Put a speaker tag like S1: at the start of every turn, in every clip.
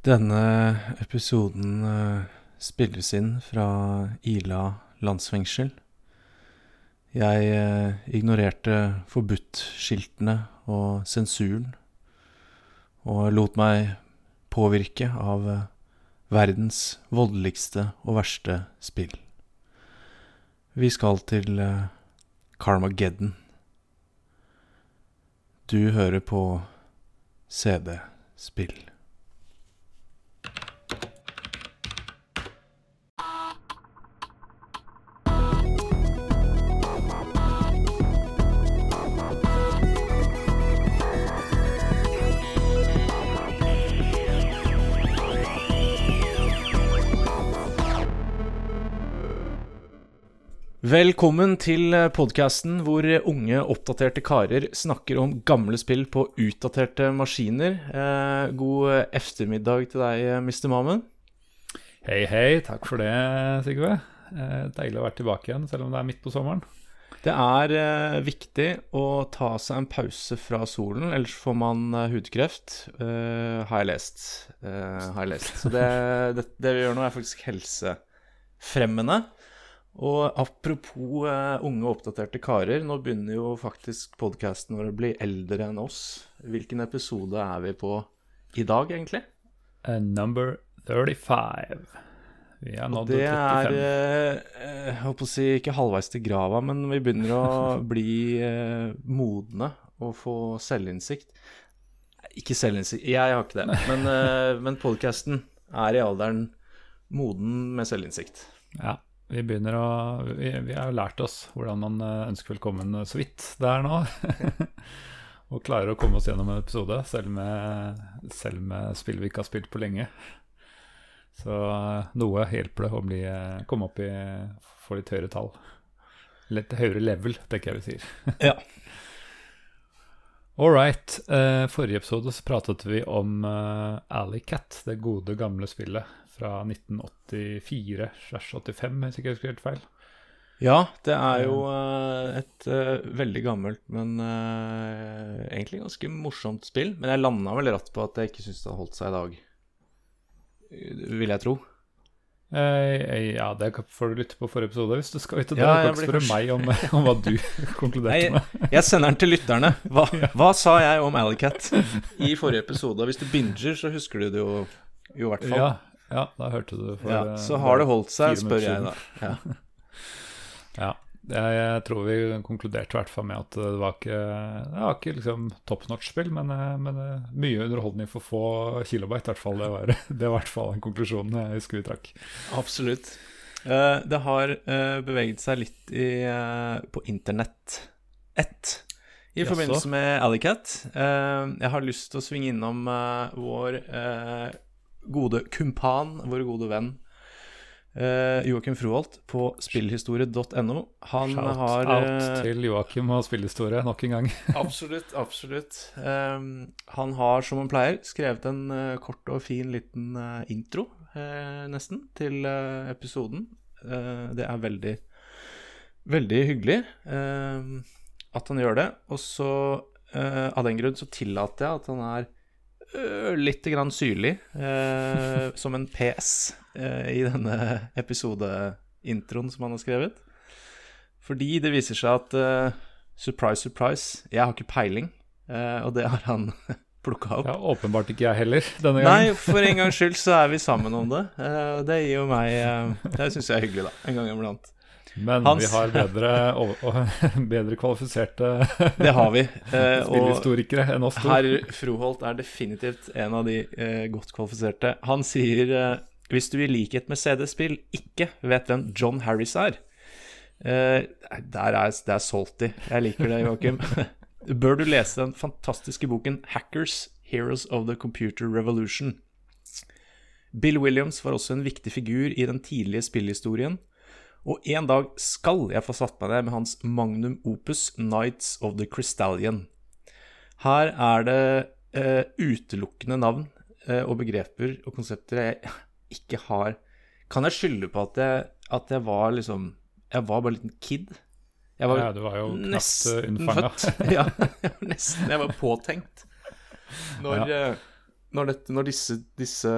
S1: Denne episoden eh, spilles inn fra Ila landsfengsel. Jeg eh, ignorerte forbudt-skiltene og sensuren, og lot meg påvirke av eh, verdens voldeligste og verste spill. Vi skal til Carmageddon. Du hører på CD-spill. Velkommen til podkasten hvor unge, oppdaterte karer snakker om gamle spill på utdaterte maskiner. Eh, god eftermiddag til deg, Mr. Mammen.
S2: Hei, hei. Takk for det, Sigve. Eh, deilig å være tilbake igjen, selv om det er midt på sommeren.
S1: Det er eh, viktig å ta seg en pause fra solen, ellers får man eh, hudkreft. Eh, har jeg lest. Eh, har jeg lest. Så det, det, det vi gjør nå, er faktisk helsefremmende. Og apropos uh, unge, oppdaterte karer. Nå begynner jo faktisk podkasten vår å bli eldre enn oss. Hvilken episode er vi på i dag, egentlig?
S2: Uh, number 35. Vi er nådd 35.
S1: Det er uh, Jeg holdt på å si ikke halvveis til grava, men vi begynner å bli modne og få selvinnsikt. Ikke selvinnsikt, jeg har ikke det. Men, men podkasten er i alderen moden med selvinnsikt.
S2: Ja. Vi begynner å Vi, vi har jo lært oss hvordan man ønsker velkommen så vidt det er nå. og klarer å komme oss gjennom en episode, selv med, selv med spill vi ikke har spilt på lenge. Så noe hjelper det å bli, komme opp i få litt høyere tall. Litt høyere level, tenker jeg vi sier.
S1: ja.
S2: All right. Uh, forrige episode så pratet vi om uh, Alley Cat, det gode, gamle spillet fra 1984-85, hvis ikke jeg husker helt feil.
S1: Ja, det er jo uh, et veldig gammelt, men egentlig ganske morsomt spill. Men jeg landa vel rett på at jeg ikke syns det har holdt seg i dag, vil jeg tro.
S2: ja, det får du lytte på forrige episode hvis du skal vite det. Ja, du kan ikke spørre meg om, om, hva du konkluderte med.
S1: jeg sender den til lytterne. Hva, hva sa jeg om Alicat i forrige episode? Hvis du binger, så husker du det jo, jo i hvert fall.
S2: Ja, ja, da hørte du for
S1: ja, Så har det holdt seg, spør jeg da. Ja.
S2: ja. Jeg, tror vi konkluderte i hvert fall med at det var ikke, det var ikke liksom top notch-spill, men, men, mye underholdning for få kilobyte. I hvert fall. Det var, det var i hvert fall den konklusjonen jeg husker vi trakk.
S1: Absolutt. Det har beveget seg litt i, på internett ett i forbindelse med Alicat. Jeg har lyst til å svinge innom vår gode kumpan, vår gode venn uh, Joakim Froholt på spillhistorie.no. Han
S2: Shout
S1: har
S2: out til Joakim og spillhistorie nok en gang.
S1: absolutt, absolutt. Um, han har, som han pleier, skrevet en uh, kort og fin liten uh, intro, nesten, til episoden. det er veldig, veldig hyggelig at han gjør det. Og så, av den grunn, så tillater jeg at han er litt grann syrlig, eh, som en PS eh, i denne episodeintroen som han har skrevet. Fordi det viser seg at eh, surprise, surprise, jeg har ikke peiling, og det har han plukka opp.
S2: Ja, Åpenbart ikke jeg heller denne gangen.
S1: Nei, for en gangs skyld så er vi sammen om det. det gir jo meg Det syns jeg er hyggelig, da. En gang iblant.
S2: Men Hans, vi har bedre, og, og, bedre kvalifiserte
S1: Det har vi.
S2: Eh, spillhistorikere enn oss to.
S1: Herr Froholt er definitivt en av de eh, godt kvalifiserte. Han sier eh, hvis du i likhet med CD-spill ikke vet hvem John Harris er eh, der er, Det er salty. Jeg liker det, Joakim. Bør du lese den fantastiske boken 'Hackers Heroes of the Computer Revolution'. Bill Williams var også en viktig figur i den tidlige spillhistorien. Og en dag skal jeg få satt meg ned med hans magnum opus Nights of the Crystallion. Her er det eh, utelukkende navn eh, og begreper og konsepter jeg ikke har Kan jeg skylde på at jeg, at jeg var liksom Jeg var bare en liten kid.
S2: Jeg var ja, du var jo knapt unnfanga.
S1: ja, nesten. Jeg var påtenkt når, ja. når, dette, når disse, disse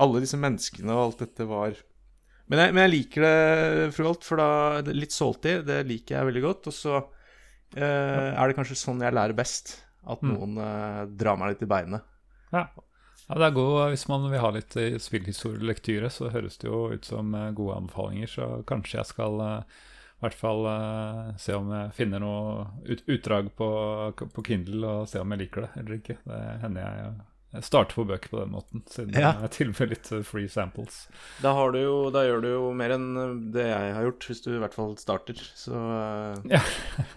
S1: Alle disse menneskene og alt dette var men jeg, men jeg liker det, fru Holt, for da Litt salty, det liker jeg veldig godt. Og så eh, er det kanskje sånn jeg lærer best. At
S2: Mm.
S1: noen eh, drar meg litt i beinet.
S2: Ja. ja, det er god, Hvis man vil ha litt eh, spillhistorielektyre, så høres det jo ut som eh, gode anbefalinger. Så kanskje jeg skal eh, i hvert fall eh, se om jeg finner noe ut, utdrag på, på Kindle og se om jeg liker det eller ikke. Det hender jeg, jeg starter på bøker på den måten, siden
S1: Ja.
S2: jeg tilbyr litt eh, free samples.
S1: Da, har du jo, da gjør du jo mer enn eh, det jeg har gjort, hvis du i hvert fall starter. Så, eh,
S2: Ja.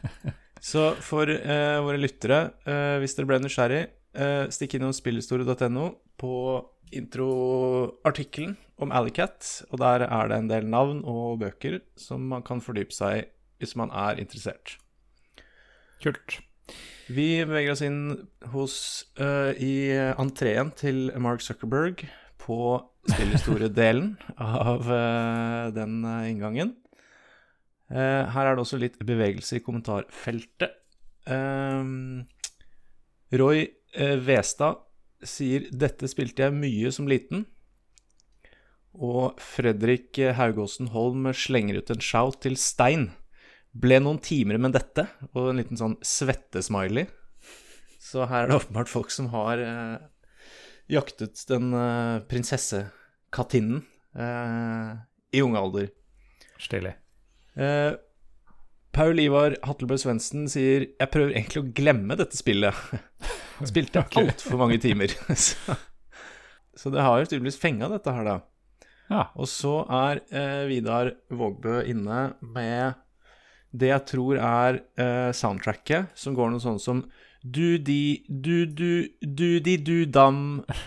S1: så for eh, våre lyttere, eh, hvis dere ble nysgjerrig, eh, stikk innom spillhistorie.no på introartikkelen om Alicat, og der er det en del navn og bøker som man kan fordype seg i hvis man er interessert.
S2: Kult.
S1: Vi beveger oss inn hos uh, i entreen til Mark Zuckerberg på spillhistoriedelen av uh, den eh, inngangen. Uh, her er det også litt bevegelse i kommentarfeltet. Roy Westad sier 'Dette spilte jeg mye som liten'. Og Fredrik Haugåsen Holm slenger ut en shout til Stein. Ble noen timer med dette, og en liten sånn svettesmiley. Så her er det åpenbart folk som har eh, jaktet den eh, prinsessekattinen eh, i ung alder.
S2: Stilig.
S1: Eh, Paul Ivar Hattelbø Svendsen sier Jeg prøver egentlig å glemme dette spillet. Spilte
S2: Ok.
S1: altfor mange timer. så, så det har jo tydeligvis fenga, dette her, da.
S2: Ja.
S1: Og så er eh, Vidar Vågbø inne med det jeg tror er eh, soundtracket, som går noe sånn som du-di, du-du, du-di-du-dam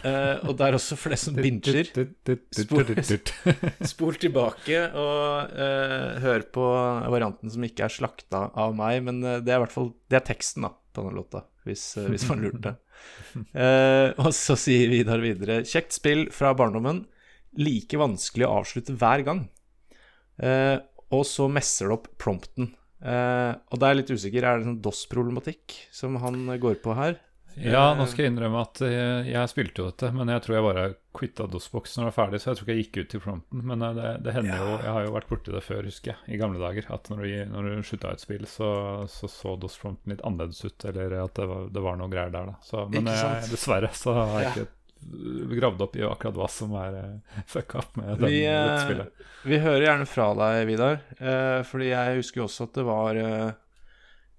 S1: eh, Og det er også for det som binger. Spol tilbake og eh, hør på varianten som ikke er slakta av meg, men eh, det er i hvert fall Det er teksten da, på denne låta, hvis, eh, hvis man lurte. Eh, og så sier Vidar videre Kjekt spill fra barndommen. Like vanskelig å avslutte hver gang. Eh, og så messer det opp prompten. Eh, og da er jeg litt usikker. Er det sånn DOS-problematikk som han går på her?
S2: Ja, nå skal jeg innrømme at jeg, jeg spilte jo dette, men jeg tror jeg bare quitta DOS-boksen når det var ferdig, så jeg tror ikke jeg gikk ut til prompten. Men eh, det, det hender jo Jeg har jo vært borti det før, husker jeg, i gamle dager. At når du, når du slutta et spill, så så, så DOS-prompten litt annerledes ut, eller at det var, det var noe greier der, da. Så, men jeg, dessverre så har jeg
S1: Ja.
S2: ikke gravd opp i akkurat hva som er uh, fucka opp med den,
S1: Vi, eh. Vi hører gjerne fra deg, Vidar. Eh, fordi jeg husker jo også at det var eh,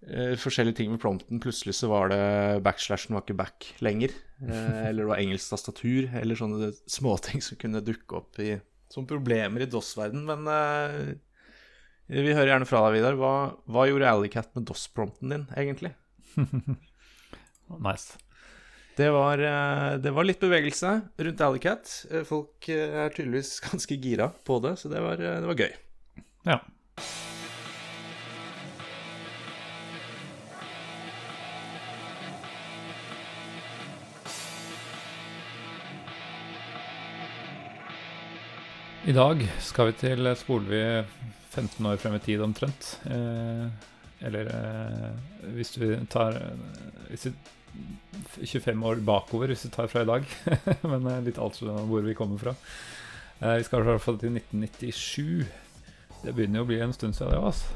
S1: eh, forskjellige ting med prompten. Plutselig så var det backslashen var ikke back lenger. Eh, eller det var engelsk tastatur, eller sånne småting som kunne dukke opp i, som problemer i DOS-verden. Men eh, vi hører gjerne fra deg, Vidar. Hva, hva gjorde Alicat med DOS-prompten din, egentlig?
S2: Nice.
S1: Det var, eh, det var litt bevegelse rundt Alicat. Eh, Folk eh, er tydeligvis ganske gira på det, så det var, det var gøy.
S2: Ja. I dag skal vi til spoler vi 15 år frem i tid omtrent. Eh, eller eh, hvis vi tar hvis vi, 25 år bakover, hvis du tar fra i dag. Men eh, litt alt fra hvor vi kommer fra. Eh, vi skal i hvert fall til 1997. Det begynner jo å bli en stund siden det, altså.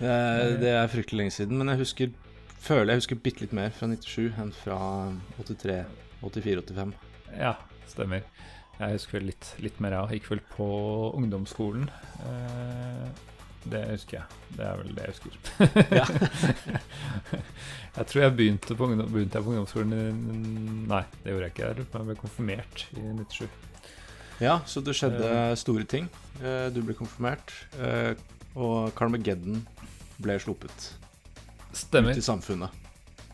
S1: Det er, det er fryktelig lenge siden, men jeg husker føler jeg husker bitte litt mer fra 97 enn fra 83, 84, 85.
S2: Ja, stemmer. Jeg husker vel litt, litt mer, ja. Gikk vel på ungdomsskolen. Eh, det husker jeg. Det er vel det jeg husker. Jeg tror jeg begynte på, ungdom, begynte jeg på ungdomsskolen i Nei, det gjorde jeg ikke. Jeg ble konfirmert i 97.
S1: Ja, så det skjedde store ting. Eh, Du ble konfirmert, eh, og Carmageddon ble sluppet
S2: Stemmer.
S1: ut i samfunnet.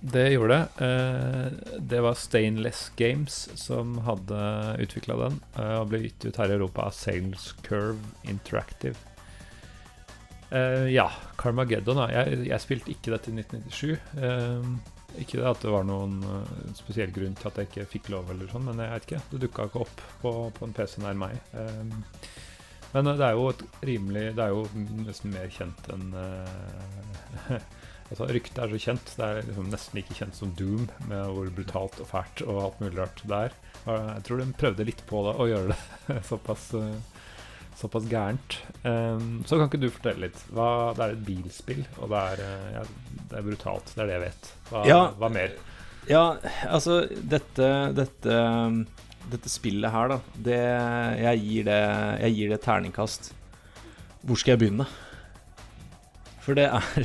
S2: Det gjorde det. Det var Stainless Games som hadde utvikla den, og ble gitt ut her i Europa av Sales Curve Interactive. Eh, ja, Carmageddon. Da. Jeg, jeg spilte ikke dette i 1997. Uh, ikke det at det var noen eh, spesiell grunn til at jeg ikke fikk lov, eller sånn, men jeg vet ikke. Det dukka ikke opp på, på en PC nær meg. Uh, men det er jo et rimelig Det er jo nesten mer kjent enn eh, Altså, Ryktet er så kjent. Det er liksom nesten like kjent som Doom, med hvor brutalt og fælt og alt mulig rart det er. Jeg tror de prøvde litt på det, å gjøre det såpass, eh, såpass gærent. Um, så kan ikke du fortelle litt? Hva, det er et bilspill, og det er, eh, ja, det er brutalt. Det er det jeg vet. Hva,
S1: Ja.
S2: hva mer?
S1: Ja, altså dette, dette, dette spillet her, da det, jeg, gir det, jeg gir det terningkast. Hvor skal jeg begynne? For det er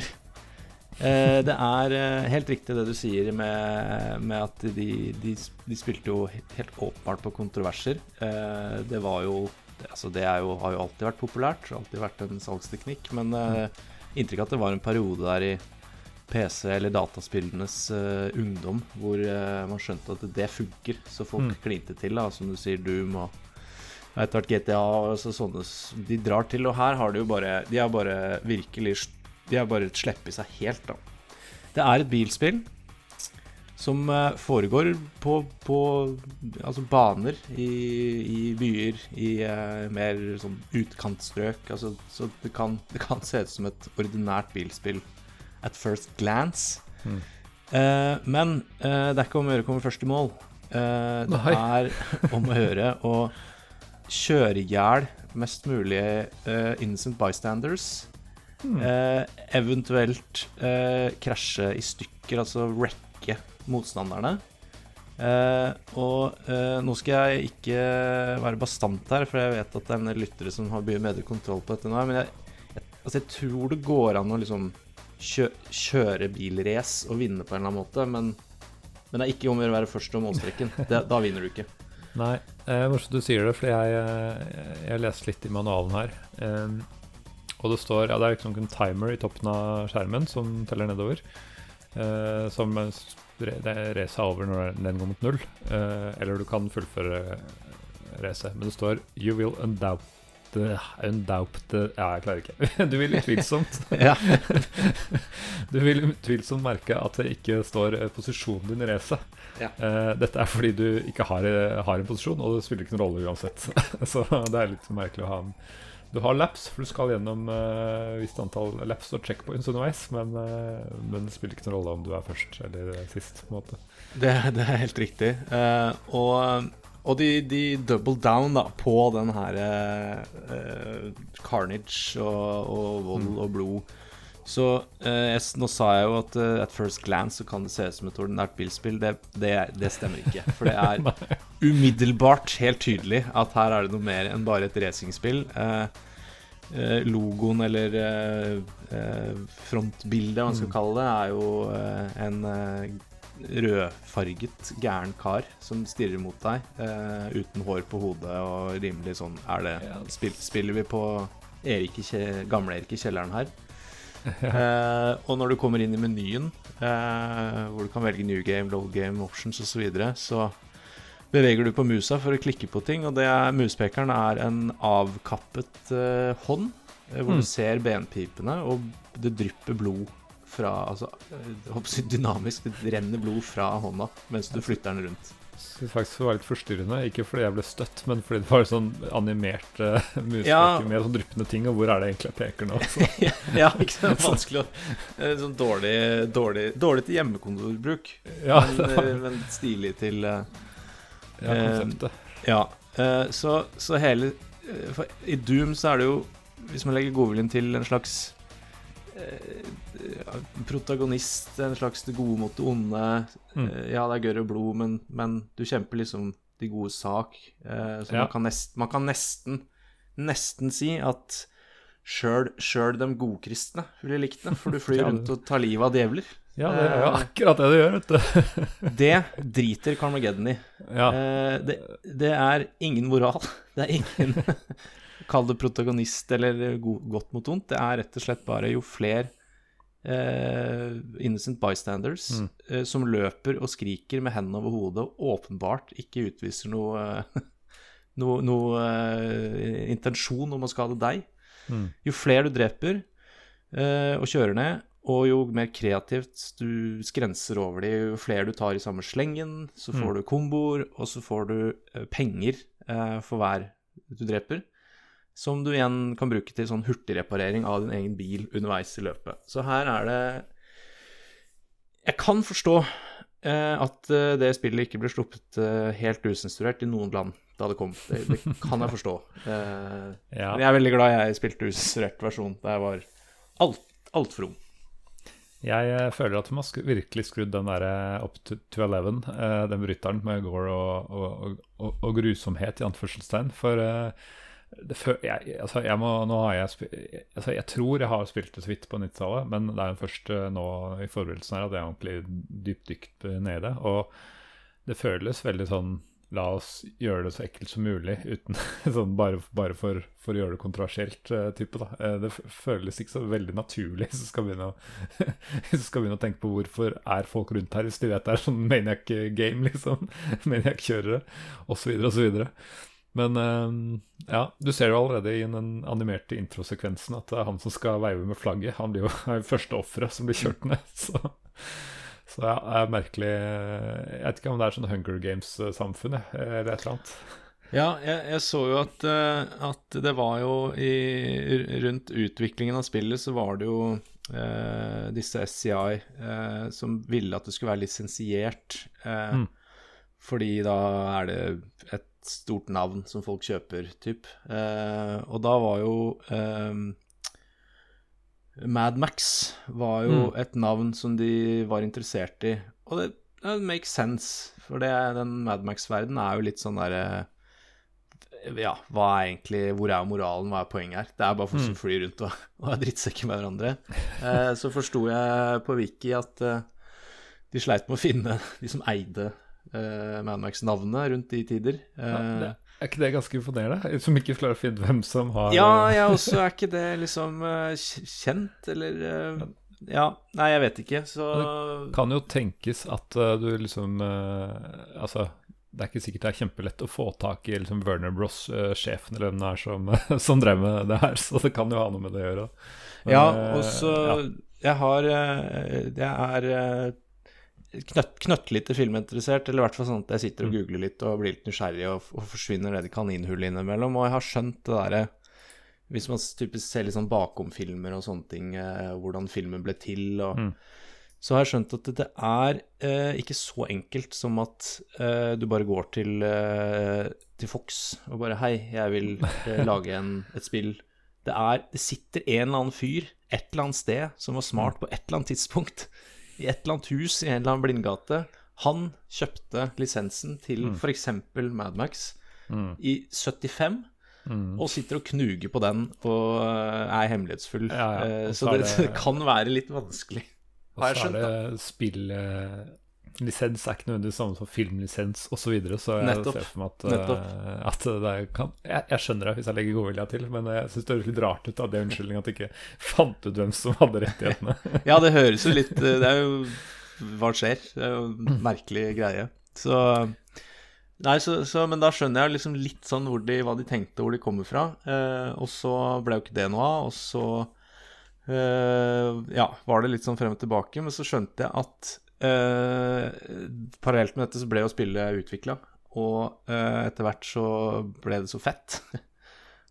S1: eh, Det er eh, helt riktig det du sier med, med at de, de, de spilte jo helt åpenbart på kontroverser. Eh, det var jo Altså, det jo, har jo alltid vært populært, alltid vært en salgsteknikk, men uh, inntrykk av at det var en periode der i PC- eller dataspillenes uh, ungdom hvor uh, man skjønte at det funker, så folk
S2: Mm.
S1: klinte til, da, som du sier, Doom og etter hvert GTA og så sånne De drar til, og her har de jo bare De har bare virkelig De har bare sluppet seg helt, da. Det er et bilspill som eh, foregår på, på altså baner i, i byer i uh, mer sånn utkantstrøk. Altså, så det kan, det kan se ut som et ordinært bilspill at first glance.
S2: Mm.
S1: Uh, men uh, det er ikke om å gjøre å komme først i mål. Det er om å gjøre å kjøre i hjel mest mulig innocent bystanders. Mm. Eventuelt krasje i stykker, altså wrecke motstanderne. Eh, og eh, nå skal jeg ikke være bastant her, for jeg vet at det er en lyttere som har mye bedre kontroll på dette nå. Men jeg, jeg, altså jeg tror det går an å liksom kjø, kjøre bilrace og vinne på en eller annen måte, men, men det er ikke om å gjøre å være først om målstreken. Det, da vinner du ikke.
S2: Nei, eh, morsomt du sier det, for jeg, eh, jeg leste litt i manualen her. Em, og det står Ja, det er liksom en timer i toppen av skjermen som teller nedover. eh, som eh, racet er over når den går mot null. eh, eller du kan fullføre racet. Men det står You will undoubt Undoubt Ja, jeg klarer ikke. Du vil utvilsomt Du vil utvilsomt merke at det ikke står eh, posisjonen din i racet.
S1: Ja.
S2: Eh, dette er fordi du ikke har, eh, har en posisjon, og det spiller ikke noen rolle uansett. Så det er litt merkelig å ha en Du har laps, for du skal gjennom uh, visst antall laps og checkpoints underveis, men, eh, men det spiller ikke noen rolle om du er først eller sist. på en måte
S1: Det, det er helt riktig. Eh, og og de, de double down da, på den her eh, carnage og, og vold og blod. Så eh, jeg, nå sa jeg jo at uh, at first glance så kan det se ut som et ordinært bilspill. Det, det, det stemmer ikke. For det er umiddelbart helt tydelig at her er det noe mer enn bare et racingspill. Eh, eh, logoen eller eh, eh, frontbildet, hva man skal kalle det, er jo en rødfarget gæren kar som stirrer mot deg, uten hår på hodet og rimelig sånn Er det spill, Spiller vi på Erik gamle-Erik i kjelleren her? Eh, og når du kommer inn i menyen, eh, hvor du kan velge new game, low game, options osv., så, videre, så beveger du på musa for å klikke på ting, og det er, muspekeren er en avkappet eh, hånd, eh, hvor
S2: Mm.
S1: du ser benpipene, og det drypper blod fra Altså eh, dynamisk, det renner blod fra hånda mens du flytter den rundt.
S2: Synes faktisk det var litt forstyrrende. Ikke fordi jeg ble støtt, men fordi det var sånn animert uh, muspeker
S1: Ja.
S2: med sånn dryppende ting. Og hvor er det egentlig jeg peker nå?
S1: Ja, ikke sant? Vanskelig å eh, Sånn dårlig, dårlig, dårlig til hjemmekontorbruk,
S2: Ja,
S1: men, eh, men stilig til uh,
S2: ja, konseptet.
S1: Ja. Uh, så, så hele for I Doom så er det jo, hvis man legger godviljen til, en slags protagonist, en slags det gode mot det onde.
S2: Mm.
S1: Eh, ja, det er gørr og blod, men, men du kjemper liksom de gode sak. Eh, så
S2: Ja.
S1: man, kan nest, man kan nesten nesten si at sjøl, de godkristne ville likt det, for du flyr rundt og tar livet av djevler.
S2: Ja, det er jo
S1: Eh,
S2: akkurat det du gjør, vet du.
S1: Det driter Carmageddon i.
S2: Ja.
S1: Eh, det, det er ingen moral. Det er ingen Kall det protagonist eller godt mot vondt. Det er rett og slett bare jo flere eh, innocent bystanders
S2: Mm.
S1: eh, som løper og skriker med hendene over hodet og åpenbart ikke utviser noe, eh, noe, eh, intensjon om å skade deg.
S2: Mm.
S1: Jo flere du dreper eh, og kjører ned, og jo mer kreativt du skrenser over de, jo flere du tar i samme slengen, så får
S2: Mm.
S1: du komboer, og så får du eh, penger eh, for hver du dreper. Som du igjen kan bruke til sånn hurtigreparering av din egen bil underveis i løpet. Så her er det Jeg kan forstå eh, at eh, det spillet ikke ble sluppet eh, helt usensurert i noen land da det kom. Det, det kan jeg forstå. Eh,
S2: Ja.
S1: Men jeg er veldig glad jeg spilte usensurert versjon da jeg var alt, altfor ung.
S2: Jeg eh, føler at man har virkelig skrudd den der eh, opp to, to 11, eh, den bryteren med gore og, og, og, og, grusomhet, i anførselstegn. For jeg, altså, jeg må, jeg altså, Jeg tror jeg har spilt det så vidt på 90-tallet, men det er jo først nå i forberedelsen her at jeg er ordentlig dypdykt nede i. Og det føles veldig sånn La oss gjøre det så ekkelt som mulig, uten sånn bare, bare for, for å gjøre det kontroversielt eh, type. da. Eh, det føles ikke så veldig naturlig hvis du skal skal begynne å tenke på hvorfor er folk rundt her hvis de vet det er sånn maniac game, liksom. Maniac-kjørere, osv., osv. Men eh, ja, du ser jo allerede i den animerte introsekvensen at det er han som skal veive med flagget. Han blir jo er første offeret som blir kjørt ned. Så, så ja, det er merkelig Jeg vet ikke om det er sånn Hunger Games-samfunn, eller et eller annet.
S1: Ja, jeg, jeg så jo at, eh, at det var jo i, Rundt utviklingen av spillet så var det jo eh, disse SCI eh, som ville at det skulle være lisensiert. Eh,
S2: Mm.
S1: Fordi da er det et stort navn som folk kjøper, typ. Eh, og da var jo eh, Mad Max var jo
S2: Mm.
S1: et navn som de var interessert i. Og det, det makes sense, for det, den Mad Max-verdenen er jo litt sånn derre ja, hva er egentlig, hvor er moralen, hva er poenget her? Det er bare folk som flyr rundt og, og er drittsekker med hverandre. Eh, så forsto jeg på Wiki at eh, de sleit med å finne de som eide eh, Mad Max-navnet rundt de tider. Eh,
S2: Ja, det, er ikke det ganske imponerende? Som ikke klarer å finne hvem som har
S1: ja, jeg også. Er ikke det liksom eh, kjent, eller eh, Ja, nei, jeg vet ikke, så
S2: Kan jo tenkes at uh, du liksom uh, Altså, det er ikke sikkert det er kjempelett å få tak i liksom Werner Bros-sjefen eller hvem det er som, som drev med det her, så det kan jo ha noe med det å gjøre. Men,
S1: Ja,
S2: eh,
S1: og så
S2: ja.
S1: Jeg har eh, Jeg er eh, knøtt, knøttlite filminteressert, eller i hvert fall sånn at jeg sitter og
S2: Mm.
S1: googler litt og blir litt nysgjerrig og, og forsvinner ned i kaninhullet innimellom. Og jeg har skjønt det derre Hvis man typisk ser litt sånn bakom-filmer og sånne ting, eh, hvordan filmen ble til og
S2: Mm.
S1: Så har jeg skjønt at det er eh, ikke så enkelt som at eh, du bare går til, eh, til Fox og bare Hei, jeg vil eh, lage en, et spill. Det er Det sitter en eller annen fyr et eller annet sted som var smart på et eller annet tidspunkt, i et eller annet hus i en eller annen blindgate. Han kjøpte lisensen til
S2: Mm.
S1: f.eks. Mad Max
S2: Mm.
S1: i 75.
S2: Mm.
S1: Og sitter og knuger på den og eh, er hemmelighetsfull.
S2: Ja, ja,
S1: Eh,
S2: og
S1: Så
S2: så
S1: det,
S2: det-
S1: kan være litt vanskelig.
S2: Og
S1: Har jeg
S2: så er det spill eh, Lisens er ikke nødvendigvis samme som filmlisens osv., så, videre, så jeg
S1: Nettopp.
S2: ser for meg at, eh, at det kan jeg, jeg skjønner det hvis jeg legger godvilja til, men jeg syns det høres litt rart ut av det unnskyldningen at jeg ikke fant ut hvem som hadde rettighetene.
S1: Ja, det høres jo litt Det er jo Hva skjer? Det er jo en merkelig greie. Så Nei, så, så Men da skjønner jeg liksom litt sånn de, hva de tenkte, hvor de kommer fra. Eh, og så ble jo ikke det noe av, og så eh, Ja, var det litt sånn frem og tilbake, men så skjønte jeg at eh, Parallelt med dette så ble jo spillet utvikla, og eh, etter hvert så ble det så fett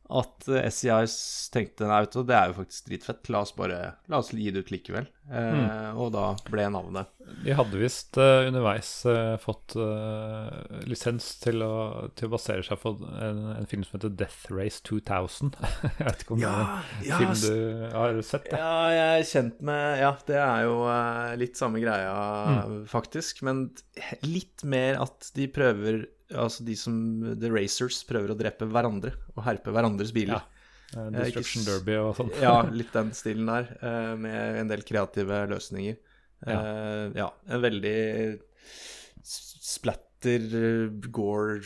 S1: at eh, SCI tenkte nei, vet det er jo faktisk dritfett, la oss bare la oss gi det ut likevel. Eh, Og da ble navnet
S2: De hadde visst uh, underveis uh, fått uh, lisens til å, til å basere seg på en, en film som heter Death Race 2000. jeg vet ikke om det er en
S1: ja,
S2: film du har sett? det?
S1: Ja, jeg er kjent med Ja, det er jo litt samme greia, faktisk. Men litt mer at de prøver Altså de som The Racers prøver å drepe hverandre og herpe hverandres biler. Ja.
S2: Destruction
S1: s-
S2: Derby og sånn.
S1: Ja, litt den stilen der, eh, med en del kreative løsninger.
S2: Ja.
S1: Eh, ja en veldig splatter, eh, gore,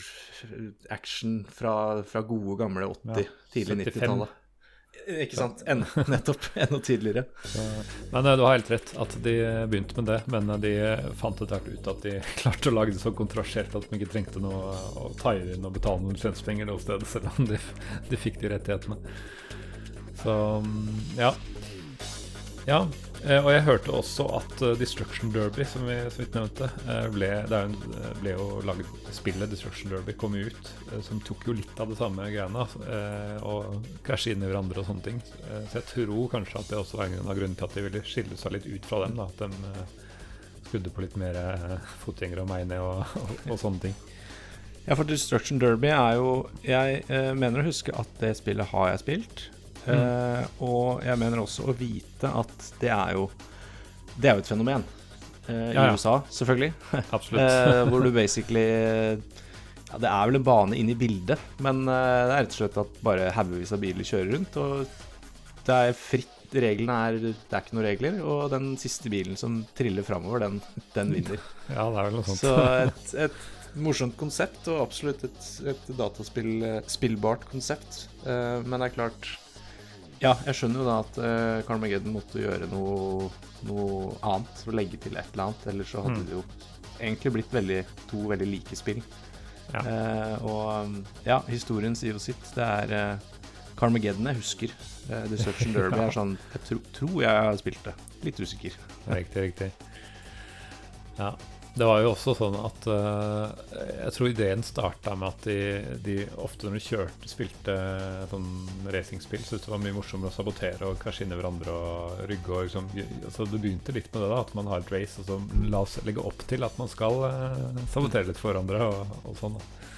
S1: action fra, fra gode, gamle 80-,
S2: Ja,
S1: tidlig 90-tallet. Ikke sant? En, nettopp. Enda tydeligere.
S2: Men eh, du har helt rett at de begynte med det, men eh, de fant etter hvert ut at de klarte å lage det så kontrasjert at de ikke trengte noe å taie inn og betale noen lisenspenger noe sted, selv om de, de fikk de rettighetene. Så mm, ja. Ja, eh, og jeg hørte også at eh, Destruction Derby, som vi så vidt nevnte, eh, ble, en, eh, ble jo laget Spillet Destruction Derby kom ut, eh, som tok jo litt av det samme greiene. eh, Og krasje inn i hverandre og sånne ting. Eh, Så jeg tror kanskje at det også var en av grunnene til at de ville skille seg litt ut fra dem. da At de skudde på litt mer eh, fotgjengere og meg ned og, og, og, sånne ting.
S1: Ja, for Destruction Derby er jo Jeg eh, mener å huske at det spillet har jeg spilt. Mm. Eh, og jeg mener også å vite at det er jo Det er jo et fenomen. Eh, ja, I USA, selvfølgelig.
S2: Absolutt.
S1: uh, hvor du basically ja, Det er vel en bane inn i bildet, men det er rett og slett at bare haugevis av biler kjører rundt. Og det er fritt reglene er Det er ikke noen regler, og den siste bilen som triller framover, den, den vinner.
S2: Ja, det er vel noe sånt.
S1: Så et, et morsomt konsept, og absolutt et, et dataspillbart konsept. Uh, men det er klart Ja, jeg skjønner jo da at uh, Carmageddon måtte gjøre noe, noe annet, og legge til et eller annet. Ellers så hadde mm. det jo egentlig blitt veldig, to veldig like spill. Ja. Uh, og ja, historien sier jo sitt. Det er uh, Carmageddon jeg husker. Uh, Destruction Derby er sånn Jeg tro, tror jeg har spilt det. Litt usikker.
S2: Riktig, riktig. Ja. Det var jo også sånn at uh, Jeg tror ideen starta med at de, de, ofte når de kjørte, spilte sånn racingspill, syntes det var mye morsommere å sabotere og krasje inn i hverandre og rygge og liksom Så Det begynte litt med det, da, at man har et race, og så la oss legge opp til at man skal uh, sabotere litt for hverandre og, og sånn. Da.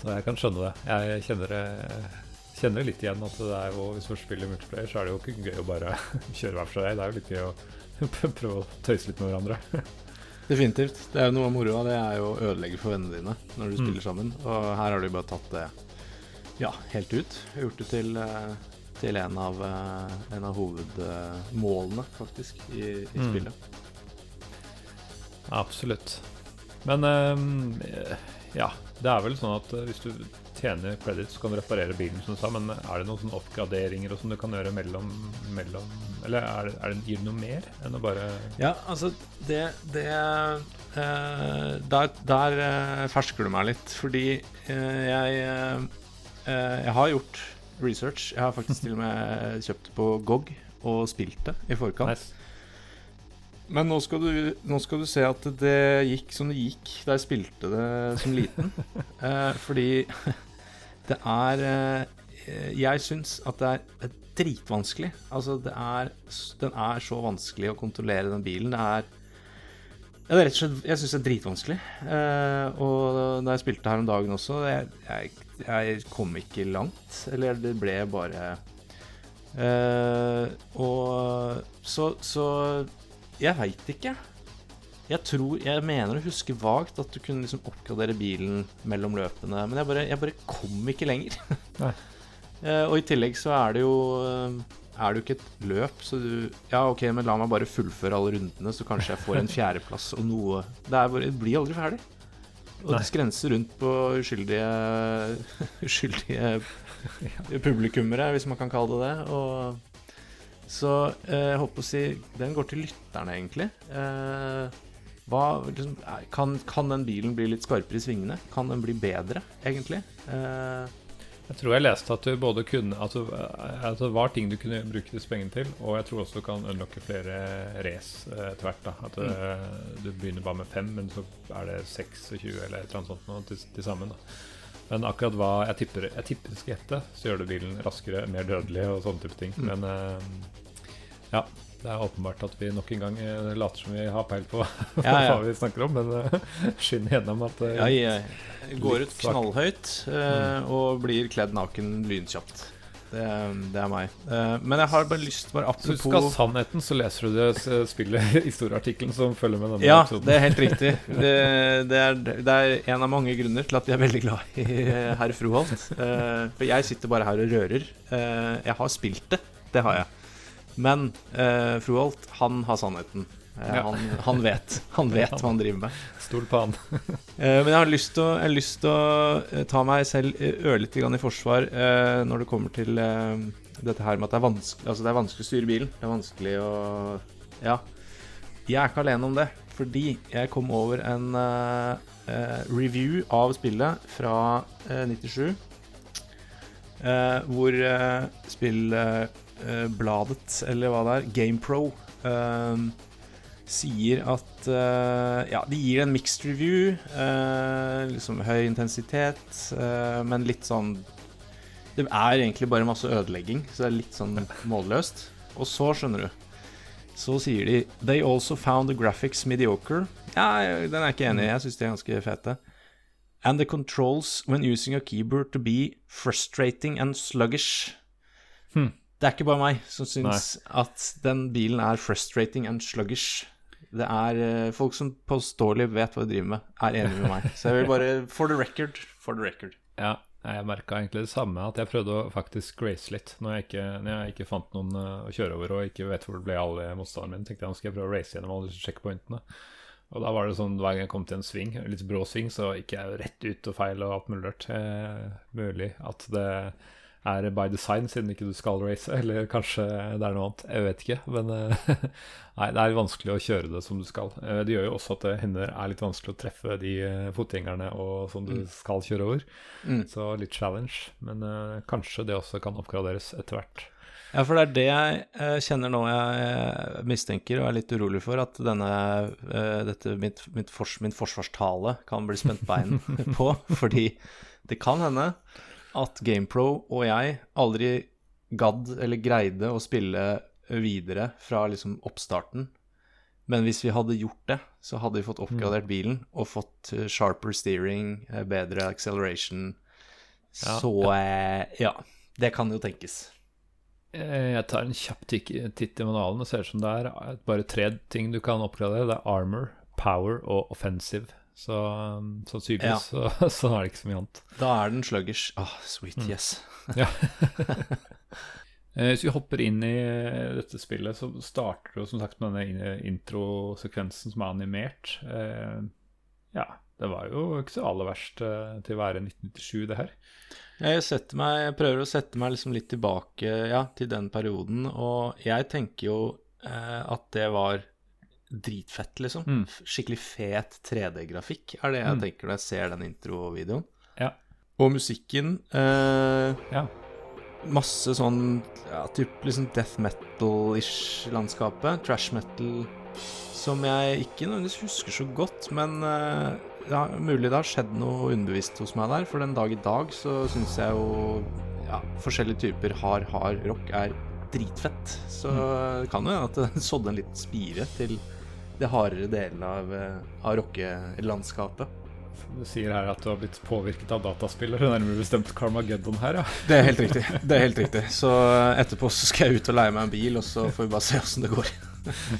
S2: Så jeg kan skjønne det. Jeg kjenner det kjenner litt igjen at det er jo, hvis man spiller multiplayer, så er det jo ikke gøy å bare kjøre hver for seg. Det er jo litt gøy å prøve å tøyse litt med hverandre.
S1: Definitivt. Det er jo noe av moroa. Det er jo å ødelegge for vennene dine når du mm. spiller sammen. Og her har du bare tatt det ja, helt ut. Gjort det til, eh, til en, av, eh, en av hovedmålene, faktisk, i, i mm. spillet.
S2: Absolutt. Men um, ja, det er vel sånn at hvis du tjene credits, kan du reparere bilen, som du sa. Men er det noen sånne oppgraderinger som du kan gjøre mellom, mellom Eller er det, er det, gir det noe mer enn å bare
S1: Ja, altså, det, det eh, Der, der eh, fersker du meg litt, fordi eh, jeg eh, Jeg har gjort research. Jeg har faktisk til og med kjøpt på GOG og spilt det i forkant. Nice. Men nå skal, du, nå skal, du, se at det gikk som det gikk da jeg spilte det som liten. eh, fordi det er eh, Jeg syns at det er dritvanskelig. Altså, det er Den er så vanskelig å kontrollere, den bilen. Det er ja, det er rett og slett Jeg syns det er dritvanskelig. Eh, og da jeg spilte her om dagen også, jeg, jeg, jeg kom ikke langt. Eller det ble bare eh, Og så, så jeg veit ikke. Jeg tror, jeg mener å huske vagt at du kunne liksom oppgradere bilen mellom løpene. Men jeg bare, jeg bare kom ikke lenger. uh, og i tillegg så er det jo uh, Er det jo ikke et løp, så du Ja, ok, men la meg bare fullføre alle rundene, så kanskje jeg får en fjerdeplass og noe Det, bare, det blir aldri ferdig. Og det skrenser rundt på uskyldige Uskyldige publikummere, hvis man kan kalle det det. Og så eh, jeg håper å si Den går til lytterne, egentlig. Eh, hva, liksom, kan, kan, den bilen bli litt skarpere i svingene? Kan den bli bedre, egentlig? Eh,
S2: jeg tror jeg leste at du både kunne At det, at det var ting du kunne bruke disse pengene til, og jeg tror også du kan unlocke flere race eh, etter hvert. At mm. Eh, du begynner bare med fem, men så er det 26 eller et sånt noe til, til sammen. da men akkurat hva jeg tipper, jeg tipper skal gjette, så gjør det bilen raskere, mer dødelig og sånne type ting. Mm. Men eh, ja, det er åpenbart at vi nok en gang eh, later som vi har peil på ja, ja. hva vi snakker om, men uh, skinner gjennom at uh,
S1: ja, jeg går ut knallhøyt uh, og blir kledd naken lynkjapt. Det, det, er meg. Uh, men jeg har bare lyst bare apropos
S2: Så du skal sannheten, så leser du det spillet, historieartikkelen som følger med denne
S1: ja,
S2: episoden.
S1: Ja, det er helt riktig. Det, det, er, det, er, en av mange grunner til at jeg er veldig glad i herr Froholt. For jeg sitter bare her og rører. Jeg har spilt det. Det har jeg. Men uh, Froholt, han har sannheten. Uh, ja. han, han, vet Han vet hva han driver med.
S2: Stol på han.
S1: uh, men jeg har lyst til å, ta meg selv ørlite grann i forsvar når det kommer til dette her med at det er, vanskelig, altså det er vanskelig å styre bilen. Det er vanskelig å Ja. Jeg er ikke alene om det, fordi jeg kom over en review av spillet fra 97, hvor spillet uh, bladet, eller hva det er, GamePro, uh, sier at uh, Ja, de gir en mixed review. liksom høy intensitet, men litt sånn Det er egentlig bare masse ødelegging, så det er litt sånn målløst. Og så, skjønner du så sier de They also found the graphics mediocre. Ja, den er jeg ikke enig i. Jeg syns de er ganske fete. And the controls when using a keyboard to be frustrating and sluggish.
S2: Hmm.
S1: Det er ikke bare meg som syns at den bilen er frustrating and sluggish. Det er eh, folk som påståelig vet hva de driver med, er enig med meg. Så jeg vil bare For the record. For the record.
S2: Ja, jeg merka egentlig det samme, at jeg prøvde å faktisk grace litt. Når jeg ikke, når jeg ikke fant noen eh, å kjøre over og ikke vet hvor det ble alle motstanderne mine, tenkte jeg nå skal jeg prøve å race gjennom alle disse checkpointene. Og da var det sånn hver gang jeg kom til en sving, litt brå sving, så gikk jeg rett ut og feil og alt mulig rart. Eh, mulig at det er by design, siden ikke du skal race, eller kanskje det er noe annet. Jeg vet ikke. Men eh, nei, det er vanskelig å kjøre det som du skal. Eh, det gjør jo også at det hender er litt vanskelig å treffe de eh, fotgjengerne og som du skal kjøre over.
S1: Mm.
S2: Så litt challenge. Men uh, kanskje det også kan oppgraderes etter hvert.
S1: Ja, for det er det jeg kjenner nå jeg mistenker og er litt urolig for, at denne, dette, mitt, mitt fors, min forsvarstale kan bli spent bein på. Fordi det kan hende at GamePro og jeg aldri gadd eller greide å spille videre fra liksom oppstarten. Men hvis vi hadde gjort det, så hadde vi fått oppgradert bilen og fått eh, sharper steering, eh, bedre acceleration.
S2: Ja,
S1: Så ja. ja, det kan jo tenkes.
S2: Eh, Jeg tar en kjapp titt i manualen. og ser ut som det er eh, bare tre ting du kan oppgradere. Det er armor, power og offensive. Så sannsynligvis ja. så, så er det ikke så mye annet.
S1: Da er den sluggish. Ah, sweet, yes.
S2: Ja. Eh, Hvis vi hopper inn i eh, dette spillet, så starter det som sagt med denne in- introsekvensen som er animert. Eh, Ja, det var jo ikke så aller verst eh, til å være 1997, det her.
S1: Jeg, meg, jeg prøver å sette meg liksom litt tilbake ja, til den perioden, og jeg tenker jo eh, at det var dritfett, liksom.
S2: Mm.
S1: Skikkelig fet 3D-grafikk er det jeg
S2: Mm.
S1: tenker når jeg ser den introvideoen.
S2: Ja.
S1: Og musikken eh,
S2: Ja.
S1: Masse sånn ja, typ liksom death metal-ish landskapet. Trash metal som jeg ikke nødvendigvis husker så godt, men eh, ja, mulig det har skjedd noe underbevisst hos meg der. For den dag i dag så syns jeg jo ja, forskjellige typer hard, hard rock er dritfett. Så det kan jo hende at det sådde en liten spire til det hardere delene av, eh, av rockelandskapet.
S2: Du sier her at du har blitt påvirket av dataspillere, nærmere bestemt Carmageddon her, ja.
S1: Det er helt riktig. det er helt riktig Så eh, etterpå så skal jeg ut og leie meg en bil, og så får vi bare se åssen det går.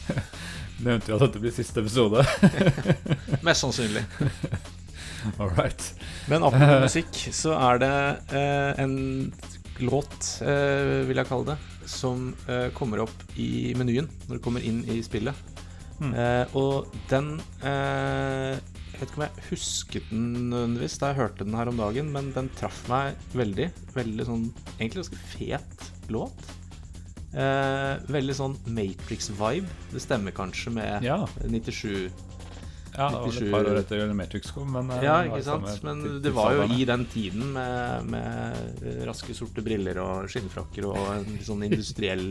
S2: Nevnte jo at dette blir siste episode.
S1: Mest sannsynlig.
S2: All right.
S1: Men apropos musikk, så er det eh, en låt, eh, vil jeg kalle det, som eh, kommer opp i menyen når du kommer inn i spillet.
S2: Hmm.
S1: Eh, og den eh, Jeg vet ikke om jeg husket den nødvendigvis da jeg hørte den her om dagen, men den traff meg veldig. Veldig sånn Egentlig ganske fet låt. Eh, veldig sånn Matrix-vibe. Det stemmer kanskje med
S2: Ja,
S1: 97
S2: ja det var vel et par år etter Matrix kom, men eh,
S1: Ja, ikke sant? Men det var jo i den tiden med, med raske, sorte briller og skinnfrakker og en sånn industriell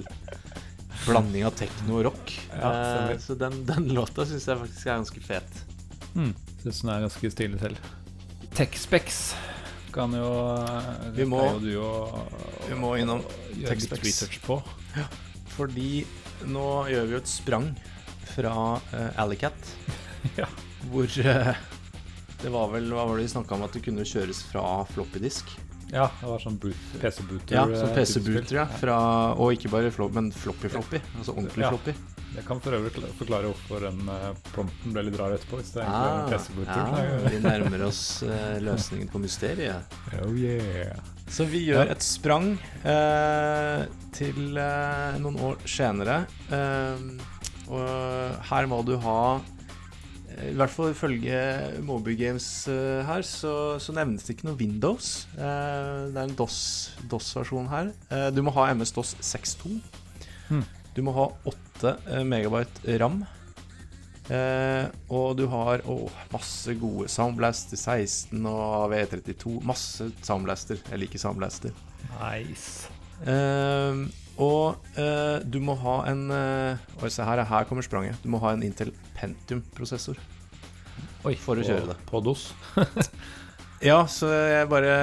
S1: blanding av tekno og rock.
S2: Ja.
S1: Eh, så den, den låta syns jeg faktisk er ganske fet.
S2: Mm. Syns den er ganske stilig selv. Texpex kan jo
S1: Vi må-
S2: jo du og,
S1: vi må innom
S2: research på.
S1: Fordi nå gjør vi jo et sprang fra uh, Alicat,
S2: Ja.
S1: hvor uh, det var vel Hva var det vi snakka om, at det kunne kjøres fra floppydisk?
S2: Ja, det var sånn boot, PC-booter.
S1: Ja,
S2: sånn
S1: som PC-booter, ja. Fra, og ikke bare flop, men floppy-floppy. Altså ordentlig
S2: Ja.
S1: floppy.
S2: Jeg kan for øvrig forklare hvorfor den plompen prompten ble litt rar etterpå. Hvis det er
S1: Ah,
S2: PC-booter.
S1: ja, vi nærmer oss eh, løsningen på mysteriet.
S2: Oh yeah.
S1: Så vi gjør et sprang eh, til eh, noen år senere. Eh, og her må du ha eh, I hvert fall ifølge Moby Games eh, her, så, så nevnes det ikke noe Windows. Eh, det er en DOS-versjon her. Eh, du må ha MS-DOS 6.2.
S2: Hmm.
S1: Du må ha 8 eh, megabyte ram. Eh, og du har å, masse gode Soundblaster 16 og V32. Masse Soundblaster. Jeg liker Soundblaster.
S2: Nice.
S1: Eh, og eh, du må ha en eh, Oi, se her, her kommer spranget. Du må ha en Intel Pentium-prosessor.
S2: Oi,
S1: For å kjøre det.
S2: På DOS.
S1: Ja, så jeg bare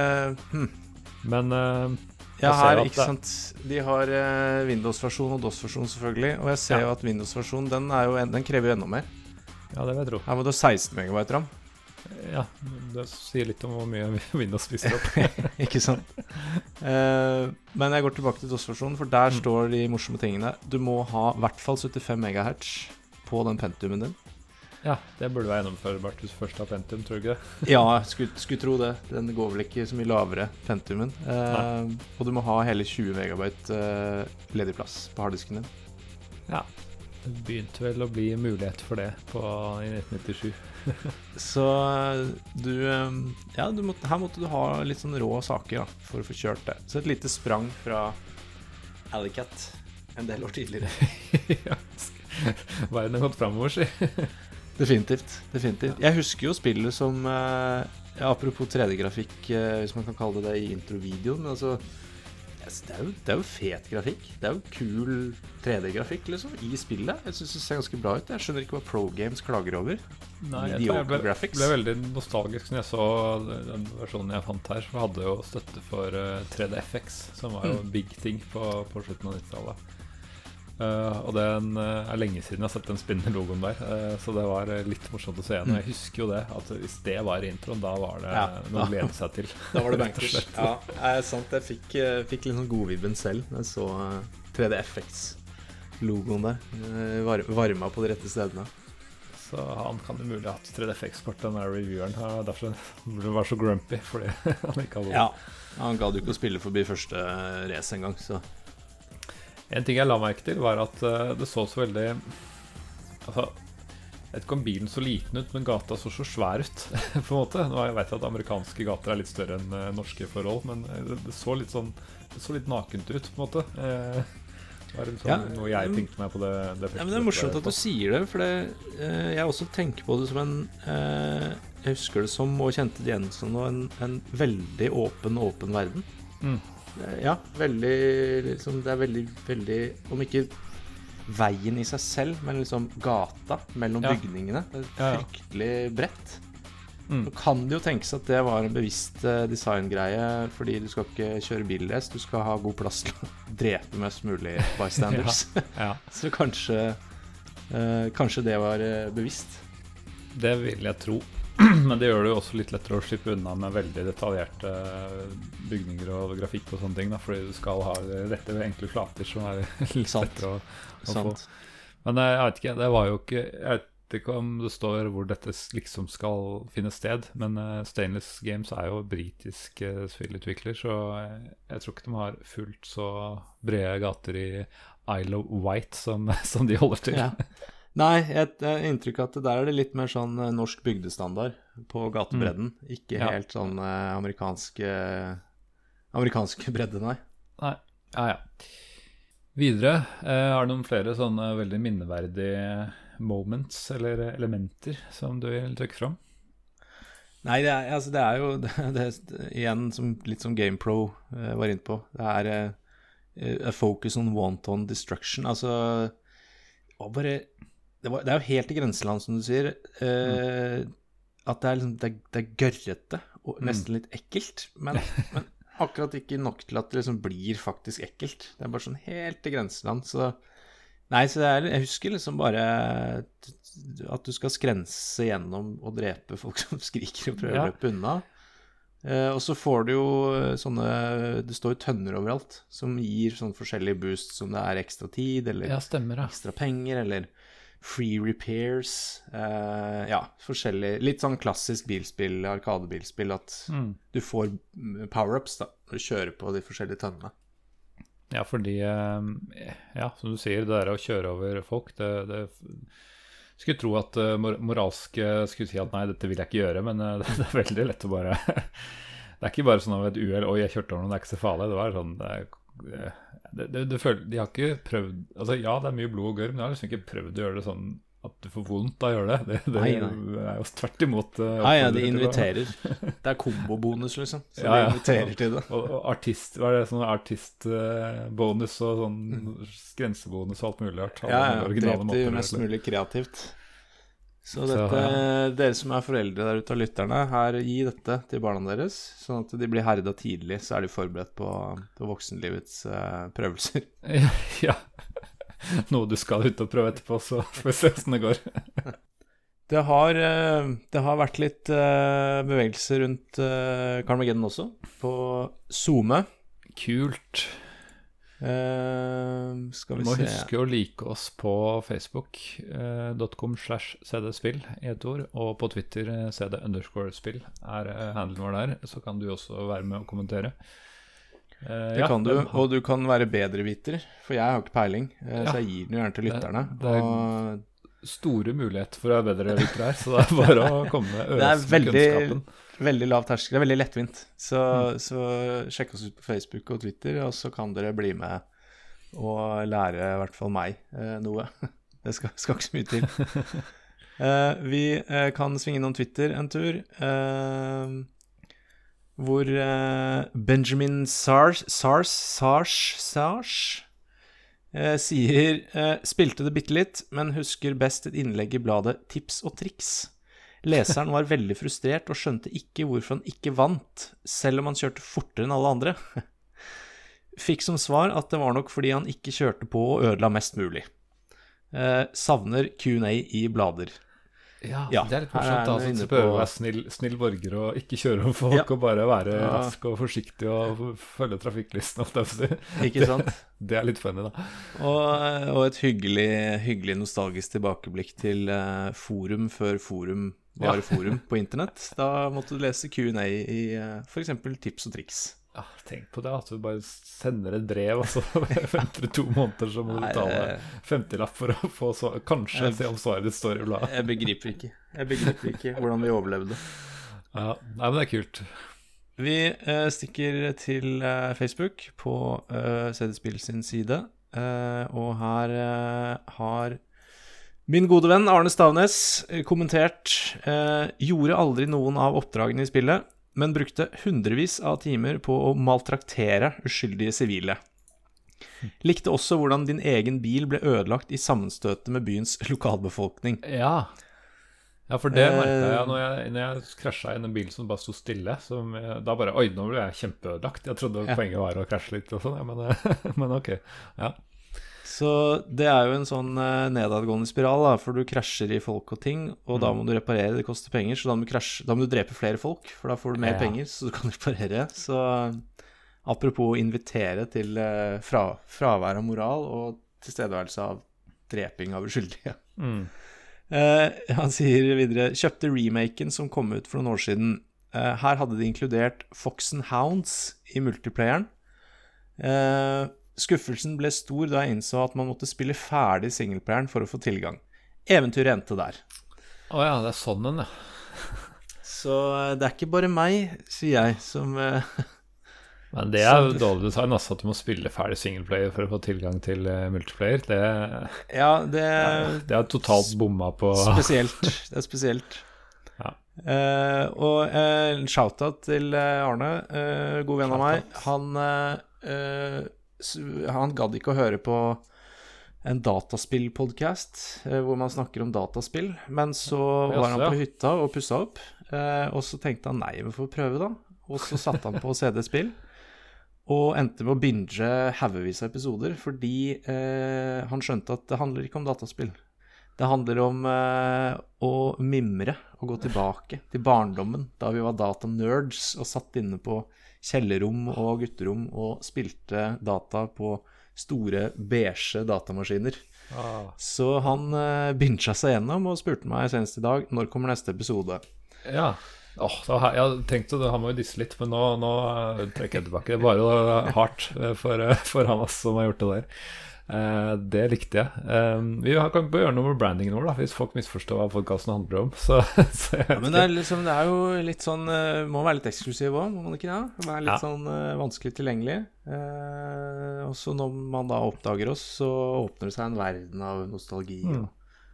S1: hm.
S2: Men eh,
S1: Ja, her,
S2: at
S1: ikke
S2: det-
S1: sant De har eh, Windows-versjon og DOS-versjon, selvfølgelig. Og jeg ser
S2: Ja.
S1: jo at Windows-versjonen den, den krever jo enda mer.
S2: Ja, det vil jeg tro.
S1: Her må du ha 16 megabyte ram.
S2: Ja, Det sier litt om hvor mye Windows spiser opp.
S1: ikke sant? Uh, men jeg går tilbake til DOS-versjonen, for der
S2: Mm.
S1: står de morsomme tingene. Du må ha i hvert fall 75 MHz på den Pentiumen din.
S2: Ja, det burde være gjennomførbart hvis du først har Pentium, tror du ikke det?
S1: Ja, skulle, skulle tro det. Den går vel ikke så mye lavere, Pentiumen. Uh, og du må ha hele 20 MB uh, ledig plass på harddisken din.
S2: Ja. Det begynte vel å bli mulighet for det på, i 1997.
S1: Så eh, du eh, Ja, du måtte, her måtte du ha litt sånn rå saker da, for å få kjørt det. Så et lite sprang fra Alicat en del år tidligere.
S2: ja. Verden har gått framover, si.
S1: Definitivt. definitivt. Jeg husker jo spillet som eh, ja, Apropos 3D-grafikk, eh, hvis man kan kalle det det i introvideoen. Men altså altså, det, er jo, det er jo fet grafikk. Det er jo kul 3D-grafikk liksom, i spillet. Jeg syns det ser ganske bra ut. Jeg skjønner ikke hva Pro Games klager over.
S2: Nei, jeg, tror jeg ble, ble veldig nostalgisk når jeg så den versjonen jeg fant her. som hadde jo støtte for eh, 3DFX, som var jo
S1: Mm.
S2: big thing på, på slutten av 90-tallet. Eh, og det eh, er lenge siden jeg har sett den spinnende logoen der, uh, så det var litt morsomt å se igjen. Og jeg husker jo det, at hvis det var introen, da var det
S1: Ja.
S2: noe å glede seg til.
S1: Da var det bankers. Ja, det er sant. Jeg fikk, fikk litt sånn godvibben selv da jeg så eh, 3D-FX-logoen der. Var- Varma på de rette stedene.
S2: Så han kan umulig ha hatt 3DFX-kort, den der revieweren. Derfor ble han så grumpy, fordi han ikke hadde
S1: Ja. Han gadd jo ikke å spille forbi første race engang, så
S2: En ting jeg la merke til, var at eh, det så så veldig Altså, jeg vet ikke om bilen så liten ut, men gata så så svær ut. på en måte. Nå jeg vet jeg at amerikanske gater er litt større enn eh, norske forhold, men eh, det, så litt sånn Det så litt nakent ut, på en måte. Det var sånn,
S1: Ja,
S2: noe jeg tenkte meg på det, det
S1: Ja, men Det er morsomt at du sier det, for det, jeg også tenker på det som en Jeg husker det som, og kjente det igjen som en, en veldig åpen, åpen verden.
S2: Mm.
S1: Eh, Ja, veldig liksom, Det er veldig, veldig Om ikke veien i seg selv, men liksom gata mellom
S2: Ja.
S1: bygningene. Det er
S2: Ja, ja.
S1: fryktelig bredt.
S2: Mm.
S1: Nå kan det jo tenkes at det var en bevisst eh, designgreie, fordi du skal ikke kjøre bilrace, du skal ha god plass til å drepe mest mulig bystanders.
S2: Ja,
S1: Så kanskje eh, Kanskje det var bevisst.
S2: det vil jeg tro. Men det gjør det jo også litt lettere å slippe unna med veldig detaljerte bygninger og grafikk og sånne ting. Da, fordi du skal ha rette enkle flater som er litt
S1: Sant.
S2: lettere å, å få. Men eh, jeg vet ikke, det var jo ikke Jeg vet ikke om det står hvor dette liksom skal finne sted, men eh, Stainless Games er jo britisk eh, spillutvikler, så jeg, jeg tror ikke de har fullt så brede gater i Isle of Wight som, som de holder til.
S1: Ja. Nei, jeg har inntrykk av at der er det litt mer sånn eh, norsk bygdestandard på gatebredden. Ikke
S2: Ja.
S1: helt sånn amerikansk amerikanske Amerikanske bredde, nei.
S2: Nei, ja ja. Videre eh, har du noen flere sånne veldig minneverdige moments eller elementer som du vil trekke fram?
S1: Nei, det er, altså, det er jo det, det, igjen som, litt som GamePro eh, var inne på. Det er eh, a focus on wanton destruction. Altså bare det, var, det er jo helt i grenseland, som du sier. eh, At det er, liksom, det, det er gørrete og nesten litt ekkelt. Men, men akkurat ikke nok til at det liksom blir faktisk ekkelt. Det er bare sånn helt i grenseland. Så Nei, så det er, jeg husker liksom bare at du skal skrense gjennom og drepe folk som skriker og prøver
S2: Ja.
S1: å løpe unna. Eh, og så får du jo eh, sånne Det står jo tønner overalt som gir sånn forskjellige boost, som det er ekstra tid, eller
S2: Ja, stemmer, ja.
S1: ekstra penger, eller free repairs. Uh, ja, forskjellig Litt sånn klassisk bilspill, arkadebilspill, at
S2: Mm.
S1: du får mm, power-ups da, når du kjører på de forskjellige tønnene.
S2: Ja, fordi eh, Ja, som du sier, det der å kjøre over folk, det, det Skulle tro at eh, mor moralske skulle si at nei, dette vil jeg ikke gjøre, men eh, det, er veldig lett å bare Det er ikke bare sånn av et uhell 'oi, jeg kjørte over noen, det er ikke så farlig'. Det var sånn det, det, det, det føler, De har ikke prøvd Altså Ja, det er mye blod og gørr, men de har liksom ikke prøvd å gjøre det sånn at du får vondt av å gjøre det. Det, det
S1: Nei, nei.
S2: er jo tvert imot. Uh,
S1: Ja, ja, de inviterer. Det er kombobonus, liksom. Så
S2: Ja, ja.
S1: de inviterer til det.
S2: Og, og artist, hva er det sånn artistbonus og sånn grensebonus og alt mulig rart.
S1: Ja, ja. Drep de mest mulig kreativt. Så dette, dere som er foreldre der ute av lytterne, her, gi dette til barna deres, sånn at de blir herda tidlig, så er de forberedt på, på voksenlivets eh, prøvelser.
S2: ja. Noe du skal ut og prøve etterpå, så får vi se åssen det går.
S1: Det har, eh, det har vært litt eh, bevegelse rundt eh, Carmageddon også, på SoMe.
S2: Kult.
S1: Eh, skal
S2: Du
S1: vi
S2: må
S1: se
S2: huske å like oss på facebook.com slash cdspill i ett ord, og på Twitter eh, cd underscore spill er eh, handelen vår der, så kan du også være med og kommentere. Uh,
S1: Det
S2: ja,
S1: kan du, og du kan være bedreviter, for jeg har ikke peiling. Uh,
S2: Ja.
S1: Så jeg gir den gjerne til lytterne.
S2: det er-
S1: og
S2: store muligheter for å være bedre lytter her, så det er bare å komme med
S1: Det er
S2: med
S1: veldig,
S2: kunnskapen.
S1: Veldig lav terskel. Det er veldig lettvint. Så,
S2: Mm.
S1: så sjekk oss ut på Facebook og Twitter, og så kan dere bli med og lære i hvert fall meg eh, noe. Det skal, skal ikke så mye til. Eh, vi eh, kan svinge innom Twitter en tur. eh, hvor Benjamin Sars Sars Sars Sars sier Spilte det bitte litt, men husker best et innlegg i bladet Tips og triks. Leseren var veldig frustrert og skjønte ikke hvorfor han ikke vant, selv om han kjørte fortere enn alle andre. Fikk som svar at det var nok fordi han ikke kjørte på og ødela mest mulig. Eh, savner Q&A i blader.
S2: Ja,
S1: Ja,
S2: det er litt morsomt. så prøve å være snill, snill borger og ikke kjøre om folk,
S1: Ja.
S2: og bare være
S1: Ja.
S2: rask og forsiktig og følge trafikklisten.
S1: Ikke sant?
S2: Det er litt funny, da.
S1: Og, og et hyggelig, hyggelig nostalgisk tilbakeblikk til eh, forum før forum var
S2: Ja.
S1: forum på internett. Da måtte du lese Q&A i uh, f.eks. tips og triks.
S2: Ja, tenk på det, at du bare sender et brev, og så venter du to måneder, så må du betale
S1: det-
S2: 50-lapp for å få svar. Kanskje
S1: Jeg-
S2: se om svaret ditt står i bladet.
S1: Jeg begriper ikke. Jeg begriper ikke hvordan vi overlevde.
S2: Ja, nei, men det er kult.
S1: Vi eh, stikker til eh, Facebook på uh, CD-spill sin side, eh, og her eh, har min gode venn Arne Stavnes eh, kommentert eh, Gjorde aldri noen av oppdragene i spillet, men brukte hundrevis av timer på å maltraktere uskyldige sivile. Likte også hvordan din egen bil ble ødelagt i sammenstøtet med byens lokalbefolkning.
S2: Ja. Ja, for det merka
S1: Eh,
S2: jeg når jeg, når jeg krasja i en bil som bare sto stille. Jeg- da bare Oi, nå ble jeg kjempeødelagt. Jeg trodde
S1: Ja.
S2: poenget var å krasje litt og sånn, ja, men, men ok. Ja.
S1: Så det er jo en sånn eh, nedadgående spiral, da, for du krasjer i folk og ting, og da må du reparere, det koster penger, så da må, du krasje, da må du drepe flere folk, for da får du mer
S2: Ja.
S1: penger, så du kan reparere. Så apropos invitere til eh, fra, fravær av moral og tilstedeværelse av dreping av uskyldige.
S2: Mm.
S1: Uh, han sier videre Kjøpte remaken som kom ut for noen år siden. Uh, her hadde de inkludert Fox and Hounds i multiplayeren. Eh, skuffelsen ble stor da jeg innså at man måtte spille ferdig singleplayeren for å få tilgang. Eventyret endte der.
S2: Å ja, det er sånn en, ja.
S1: Så eh, det er ikke bare meg, sier jeg, som uh,
S2: Men det er jo dårlig design, altså, at du må spille ferdig singleplayer for å få tilgang til eh, multiplayer. Det,
S1: Ja, det
S2: det er totalt bomma på
S1: Spesielt. Det er spesielt.
S2: Ja.
S1: Eh, og uh, en shout-out til Arne, god venn av meg. Han, han gadd ikke å høre på en dataspillpodkast eh, hvor man snakker om dataspill. Men så var han på hytta og pussa opp, eh, og så tenkte han nei, vi får prøve, da. Og så satte han på CD-spill. Og endte med å binge haugevis av episoder fordi eh, han skjønte at det handler ikke om dataspill. Det handler om eh, å mimre og gå tilbake til barndommen, da vi var datanerds og satt inne på kjellerrom og gutterom og spilte data på store, beige datamaskiner.
S2: ah.
S1: Så han eh, bincha seg gjennom og spurte meg senest i dag når kommer neste episode.
S2: Ja. Åh, da, jeg tenkte Han må jo disse litt, men nå, nå eh, trekker jeg tilbake. Det er bare hardt eh, for, eh, for han som har gjort det der. Eh, det likte jeg. Eh, vi kan gjøre noe med brandingen vår, da, hvis folk misforstår hva podkasten handler om. Så, så
S1: Ja, men det er, liksom, det er jo litt sånn eh, Må være litt eksklusiv òg, må man ikke det? Være litt
S2: Ja.
S1: sånn eh, vanskelig tilgjengelig. Og så når man da oppdager oss, så åpner det seg en verden av nostalgi
S2: Mm.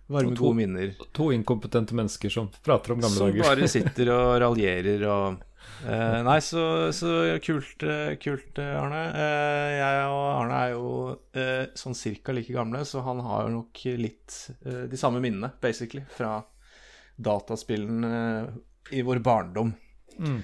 S1: varme,
S2: to-
S1: gode minner.
S2: To inkompetente mennesker som prater om gamle
S1: Som
S2: dager.
S1: bare sitter og raljerer og eh, Nei, så, så kult, eh, kult, eh, Arne. Uh, jeg og Arne er jo uh, sånn cirka like gamle, så han har jo nok litt de samme minnene, basically, fra dataspillene i vår barndom.
S2: Mm.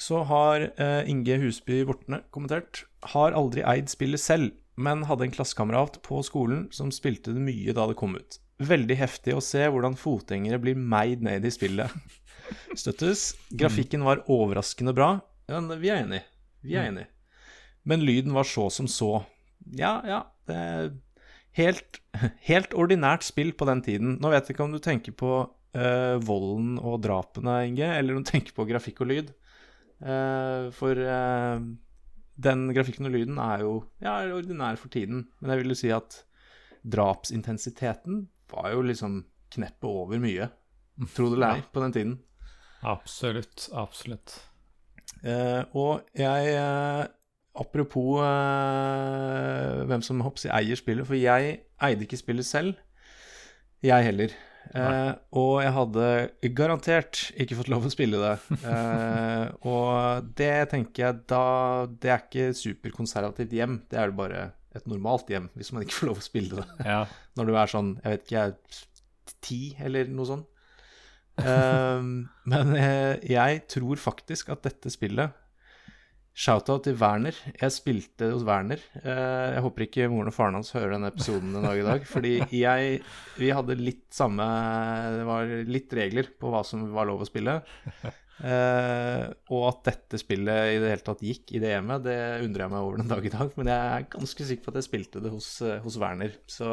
S1: Så har Inge Husby Bortne kommentert Har aldri eid spillet selv, men hadde en klassekamerat på skolen som spilte det mye da det kom ut. Veldig heftig å se hvordan fotgjengere blir meid ned i spillet. Støttes. Grafikken var overraskende bra. Ja, vi er enig. Vi er enig. Men lyden var så som så. Ja, ja. Det helt, helt ordinært spill på den tiden. Nå vet jeg ikke om du tenker på uh, volden og drapene, Inge, eller om du tenker på grafikk og lyd. Uh, for uh, den grafikken og lyden er jo ja, er ordinær for tiden. Men jeg vil jo si at drapsintensiteten var jo liksom kneppet over mye. Tro det eller ei, på den tiden.
S2: Absolutt. Absolutt.
S1: Eh, og jeg eh, Apropos eh, hvem som hopps, eier spillet, for jeg eide ikke spillet selv. Jeg heller. Eh, og jeg hadde garantert ikke fått lov å spille det. Eh, og det tenker jeg da Det er ikke superkonservativt hjem. Det er jo bare et normalt hjem, hvis man ikke får lov å spille det.
S2: Ja.
S1: Når du er sånn, jeg vet ikke, jeg er ti eller noe sånt. Eh, men eh, jeg tror faktisk at dette spillet Shoutout til Werner. Jeg spilte hos Werner. Eh, jeg håper ikke moren og faren hans hører denne episoden en dag i dag. Fordi jeg Vi hadde litt samme Det var litt regler på hva som var lov å spille. Eh, og at dette spillet i det hele tatt gikk i det hjemmet, det undrer jeg meg over den dag i dag. Men jeg er ganske sikker på at jeg spilte det hos, hos Werner. Så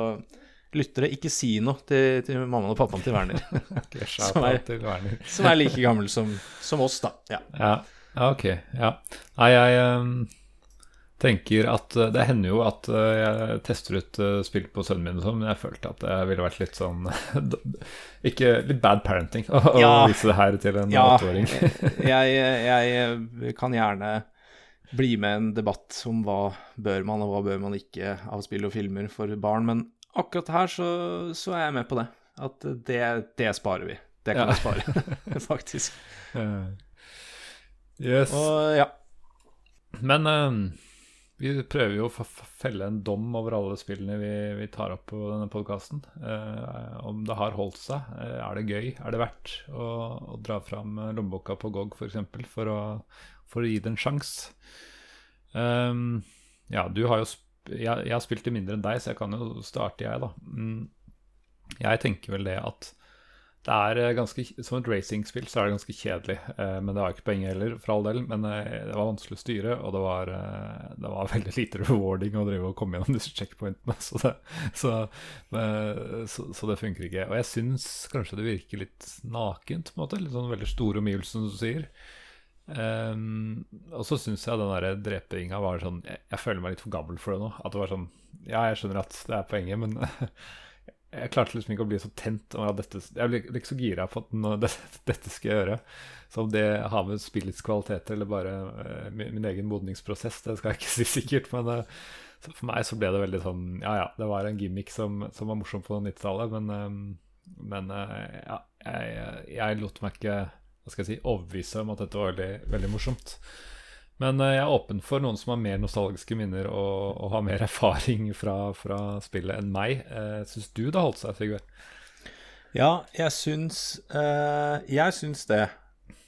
S1: lyttere, ikke si noe til, til mammaen og pappaen til Werner. Som er-
S2: til Werner.
S1: som er like gammel som, som oss, da. Ja.
S2: Ja, ja ok. Ja. Nei, jeg um, tenker at eh, Det hender jo at eh, jeg tester ut eh, spill på sønnen min, og sånn, men jeg følte at det ville vært litt sånn Ikke litt bad parenting å å vise det her til en
S1: Ja,
S2: åtteåring.
S1: jeg, jeg kan gjerne bli med i en debatt om hva bør man og hva bør man ikke av spill og filmer for barn, men akkurat her så, så er jeg med på det. At det, det sparer vi. Det kan jeg spare, faktisk.
S2: Eh, yes.
S1: Og ja.
S2: Men uh, vi prøver jo å felle en dom over alle spillene vi, vi tar opp på denne podkasten. om det har holdt seg. Eh, er det gøy? Er det verdt å, å dra fram eh, lommeboka på GOG f.eks. For, eksempel, for, å, for å gi det en sjanse? Um, ja, du har jo jeg, jeg har spilt det mindre enn deg, så jeg kan jo starte, jeg, da. Mm, jeg tenker vel det at det er eh, ganske, Som et racingspill så er det ganske kjedelig. Eh, men det har ikke poenget heller, for all del. Men eh, det var vanskelig å styre, og det var, det var veldig lite rewarding å drive og komme gjennom disse checkpointene. Så det, så, så, så det funker ikke. Og jeg syns kanskje det virker litt nakent, på en måte. Litt sånn veldig store omgivelser, som du sier. Um, og så syns jeg den der drepinga var sånn jeg, jeg føler meg litt for gammel for det nå. At det var sånn Ja, jeg skjønner at det er poenget, men jeg klarte liksom ikke å bli så tent. dette, jeg ble ikke så gira på at nå, dette, dette skal jeg gjøre. Så om det har med spillets kvaliteter eller bare uh, min, min egen modningsprosess, det skal jeg ikke si sikkert. Men uh, for meg så ble det veldig sånn Ja ja, det var en gimmick som, som var morsom på 90-tallet, men, eh, men uh, ja, jeg, jeg lot meg ikke hva skal jeg si, overbevise om at dette var veldig, veldig morsomt. Men eh, jeg er åpen for noen som har mer nostalgiske minner og, og har mer erfaring fra, fra spillet enn meg. Uh, Syns du det holdt seg, Sigve?
S1: Ja, jeg syns eh, Jeg syns det.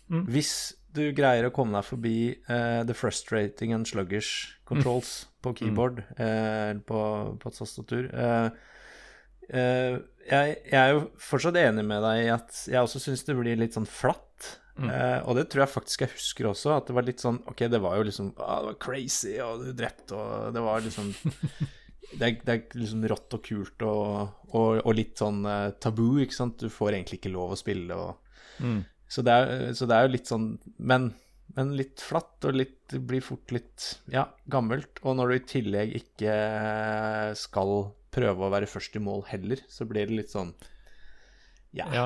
S2: Mm.
S1: Hvis du greier å komme deg forbi eh, the frustrating and sluggish controls på keyboard, eh, på, på et tastatur eh, eh, jeg, jeg er jo fortsatt enig med deg i at jeg også syns det blir litt sånn flatt. Eh, og det tror jeg faktisk jeg husker også, at det var litt sånn Ok, det var jo liksom ah, Det var crazy, og du drepte, og det var liksom det er, det er liksom rått og kult og, og, og litt sånn uh, tabu, ikke sant. Du får egentlig ikke lov å spille og
S2: Mm.
S1: så, det er, så det er jo litt sånn Men, men litt flatt, og litt, det blir fort litt ja, gammelt. Og når du i tillegg ikke skal prøve å være først i mål heller, så blir det litt sånn Ja.
S2: Ja.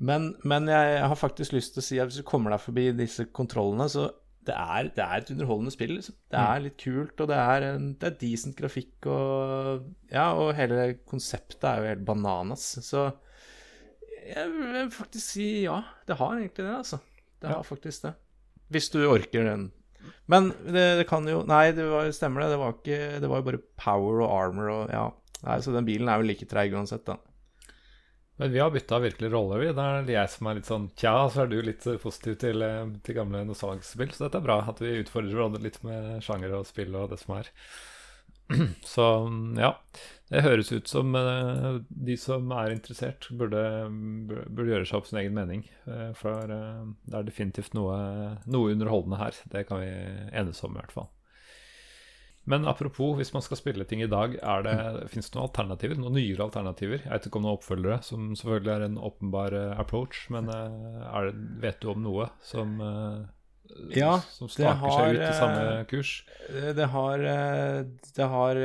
S1: Men, men jeg har faktisk lyst til å si at hvis du kommer deg forbi disse kontrollene, så det er, det er et underholdende spill. Liksom. Det er litt kult, og det er, en, det er decent grafikk, og Ja, og hele konseptet er jo helt bananas. Så jeg vil faktisk si ja. Det har egentlig det, altså. Det
S2: Ja.
S1: har faktisk det. Hvis du orker den. Men det, det kan jo Nei, det var, stemmer det. Det var ikke Det var jo bare power og armor og Ja. Nei, så den bilen er jo like treig uansett, da.
S2: Men vi har bytta virkelig rolle, vi. Det er jeg som er litt sånn tja, så er du litt positiv til, eh, til gamle nostalgispill. Så dette er bra, at vi utfordrer hverandre litt med sjanger og spill og det som er. Så ja. Det høres ut som uh, de som er interessert, burde, burde, gjøre seg opp sin egen mening. For det er definitivt noe, noe underholdende her. Det kan vi enes om, i hvert fall. Men apropos, hvis man skal spille ting i dag, er det, fins det noen alternativer? Noen nyere alternativer? Jeg vet ikke om noen oppfølgere, som selvfølgelig er en åpenbar uh, approach, men uh, det, vet du om noe som, uh,
S1: ja,
S2: som staker har, seg ut i samme kurs?
S1: Det har, det har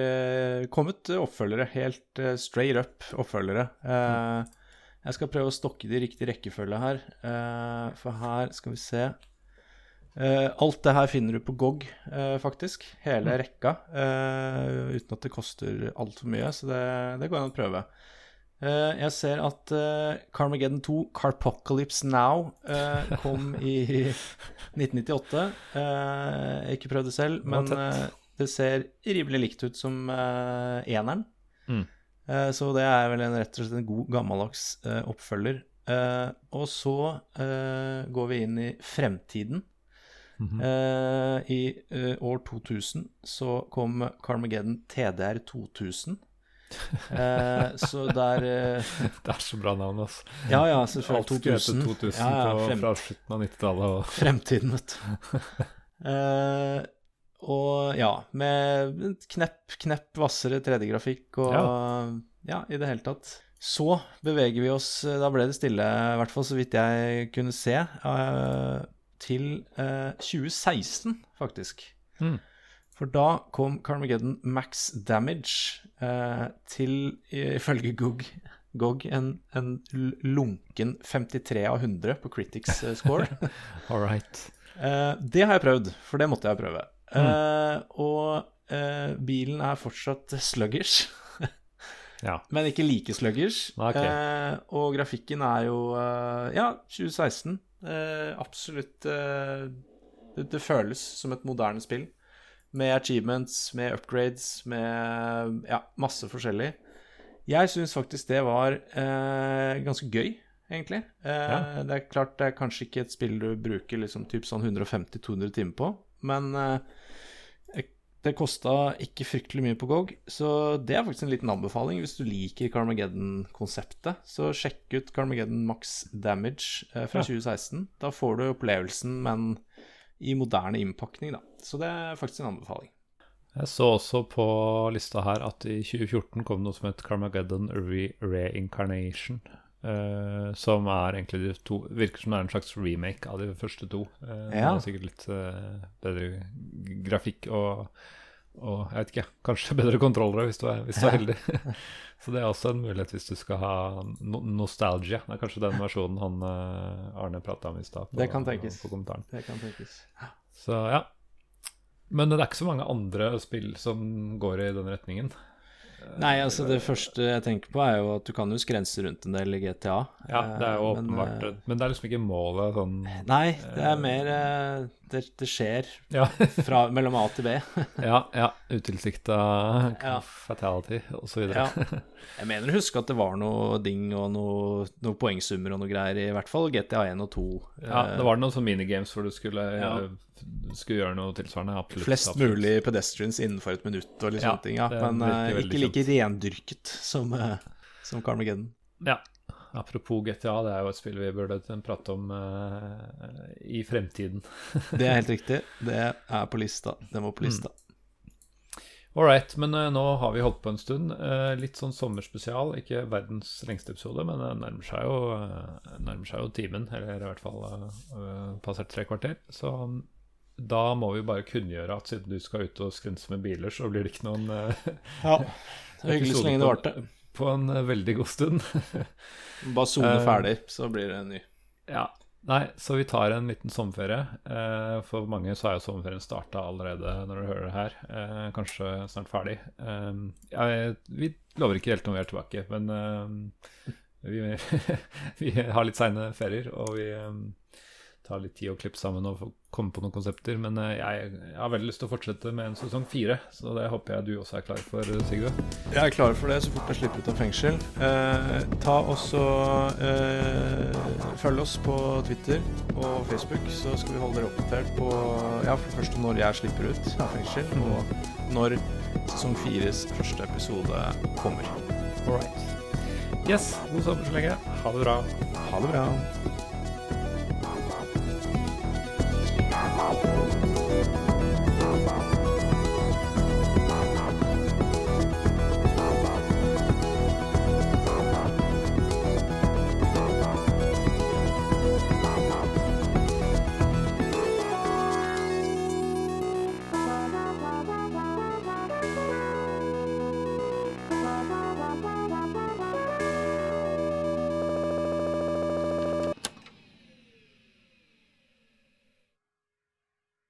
S1: kommet oppfølgere, helt straight up oppfølgere. Jeg skal prøve å stokke det i riktig rekkefølge her, for her skal vi se Uh, alt det her finner du på GOG, uh, faktisk. Hele mm. rekka. Uh, uten at det koster altfor mye, så det, det, går an å prøve. jeg ser at Carmageddon 2, Carpocalypse Now, kom i 1998. ikke prøvd det selv, men det ser rimelig likt ut som eneren. Mm. så det er vel en, rett og slett en god, gammeldags oppfølger. og så går vi inn i fremtiden. Mm -hmm. uh, I uh, år 2000 så kom Carmageddon TDR 2000. Uh, eh, så der
S2: Det er så bra navn, altså.
S1: Ja, ja, selvfølgelig. 2000.
S2: 2000 ja, ja, frem... fra slutten av 90-tallet. Og...
S1: Fremtiden, vet du. og ja, med knepp, knepp hvassere 3D-grafikk og ja. ja, i det hele tatt. Så beveger vi oss Da ble det stille, i hvert fall så vidt jeg kunne se. Uh, til eh, 2016, faktisk. Mm. For da kom Carmageddon Max Damage eh, til, ifølge GOG, GOG en, en, lunken 53 av 100 på Critics eh, score.
S2: All right.
S1: Eh, det har jeg prøvd, for det måtte jeg prøve. Mm. Eh, og eh, bilen er fortsatt sluggish. ja. Men ikke like sluggers. Okay. og grafikken er jo Ja, 2016. Eh, absolutt eh, det, det, føles som et moderne spill. Med achievements, med upgrades, med ja, masse forskjellig. Jeg syns faktisk det var eh, ganske gøy, egentlig. Eh, ja. Det er klart det er kanskje ikke et spill du bruker liksom typ sånn 150-200 timer på, men eh, det kosta ikke fryktelig mye på GOG, så det er faktisk en liten anbefaling hvis du liker Carmageddon-konseptet. Så sjekk ut Carmageddon Max Damage eh, fra 2016. Da får du opplevelsen, men i moderne innpakning, da. Så det er faktisk en anbefaling.
S2: Jeg så også på lista her at i 2014 kom det noe som het Carmageddon Re Reincarnation. Uh, som er egentlig de to Virker som det er en slags remake av de første to. Uh, ja. Det er sikkert litt uh, bedre grafikk og, og, jeg vet ikke, kanskje bedre kontrollere hvis du er, hvis du er heldig. Så det er også en mulighet hvis du skal ha no nostalgia. Det er kanskje den versjonen han Arne prata om i stad.
S1: Det kan tenkes. Det kan tenkes.
S2: Så ja. Men det er ikke så mange andre spill som går i den retningen.
S1: Nei, altså det første jeg tenker på, er jo at du kan jo skrense rundt en del i GTA.
S2: Ja, det er jo men, åpenbart, men, uh, det er liksom ikke målet sånn
S1: Nei, det er mer uh, det, det, skjer ja. fra, mellom A til B.
S2: ja, ja. Utilsikta ja. fatality videre. Ja.
S1: Jeg mener å huske at det var noe ding og noe, noe poengsummer og noe greier, i hvert fall GTA 1 og 2.
S2: Ja, det var noen sånne minigames hvor du skulle skulle gjøre noe tilsvarende. Absolutt,
S1: Flest
S2: absolutt.
S1: mulig pedestrians innenfor et minutt og litt ja, sånne ting. Ja. Men uh, ikke like rendyrket som, uh, som Carmageddon.
S2: Ja. Apropos GTA, det er jo et spill vi burde prate om uh, i fremtiden.
S1: det er helt riktig. Det er på lista. Det må på mm. lista. Mm.
S2: All right, men nå har vi holdt på en stund. Litt sånn sommerspesial. Ikke verdens lengste episode, men det nærmer seg jo, nærmer seg jo timen. Eller i hvert fall passert tre kvarter. Så da må vi bare kunngjøre at siden du skal ut og skrense med biler, så blir det ikke noen uh,
S1: Ja, det er hyggelig så lenge det varte.
S2: På en uh, veldig god stund.
S1: bare sone uh, ferdig, så blir det en ny.
S2: Ja. Nei, så vi tar en liten sommerferie. For mange så er jo sommerferien starta allerede når du hører det her. kanskje snart ferdig. Jeg, vi lover ikke helt når vi er tilbake, men vi, vi, har litt seine ferier, og vi tar litt tid å klippe sammen og komme på noen konsepter. Men eh, jeg, jeg har veldig lyst til å fortsette med en sesong fire, så det håper jeg du også er klar for, Sigve.
S1: Jeg er klar for det så fort jeg slipper ut av fengsel. Eh, ta også eh, Følg oss på Twitter og Facebook, så skal vi holde dere oppdatert på Ja, for først når jeg slipper ut av fengsel, og når sesong fires første episode kommer.
S2: All right. Yes, god sommer så lenge. Ha det bra.
S1: Ha det bra. Thank you.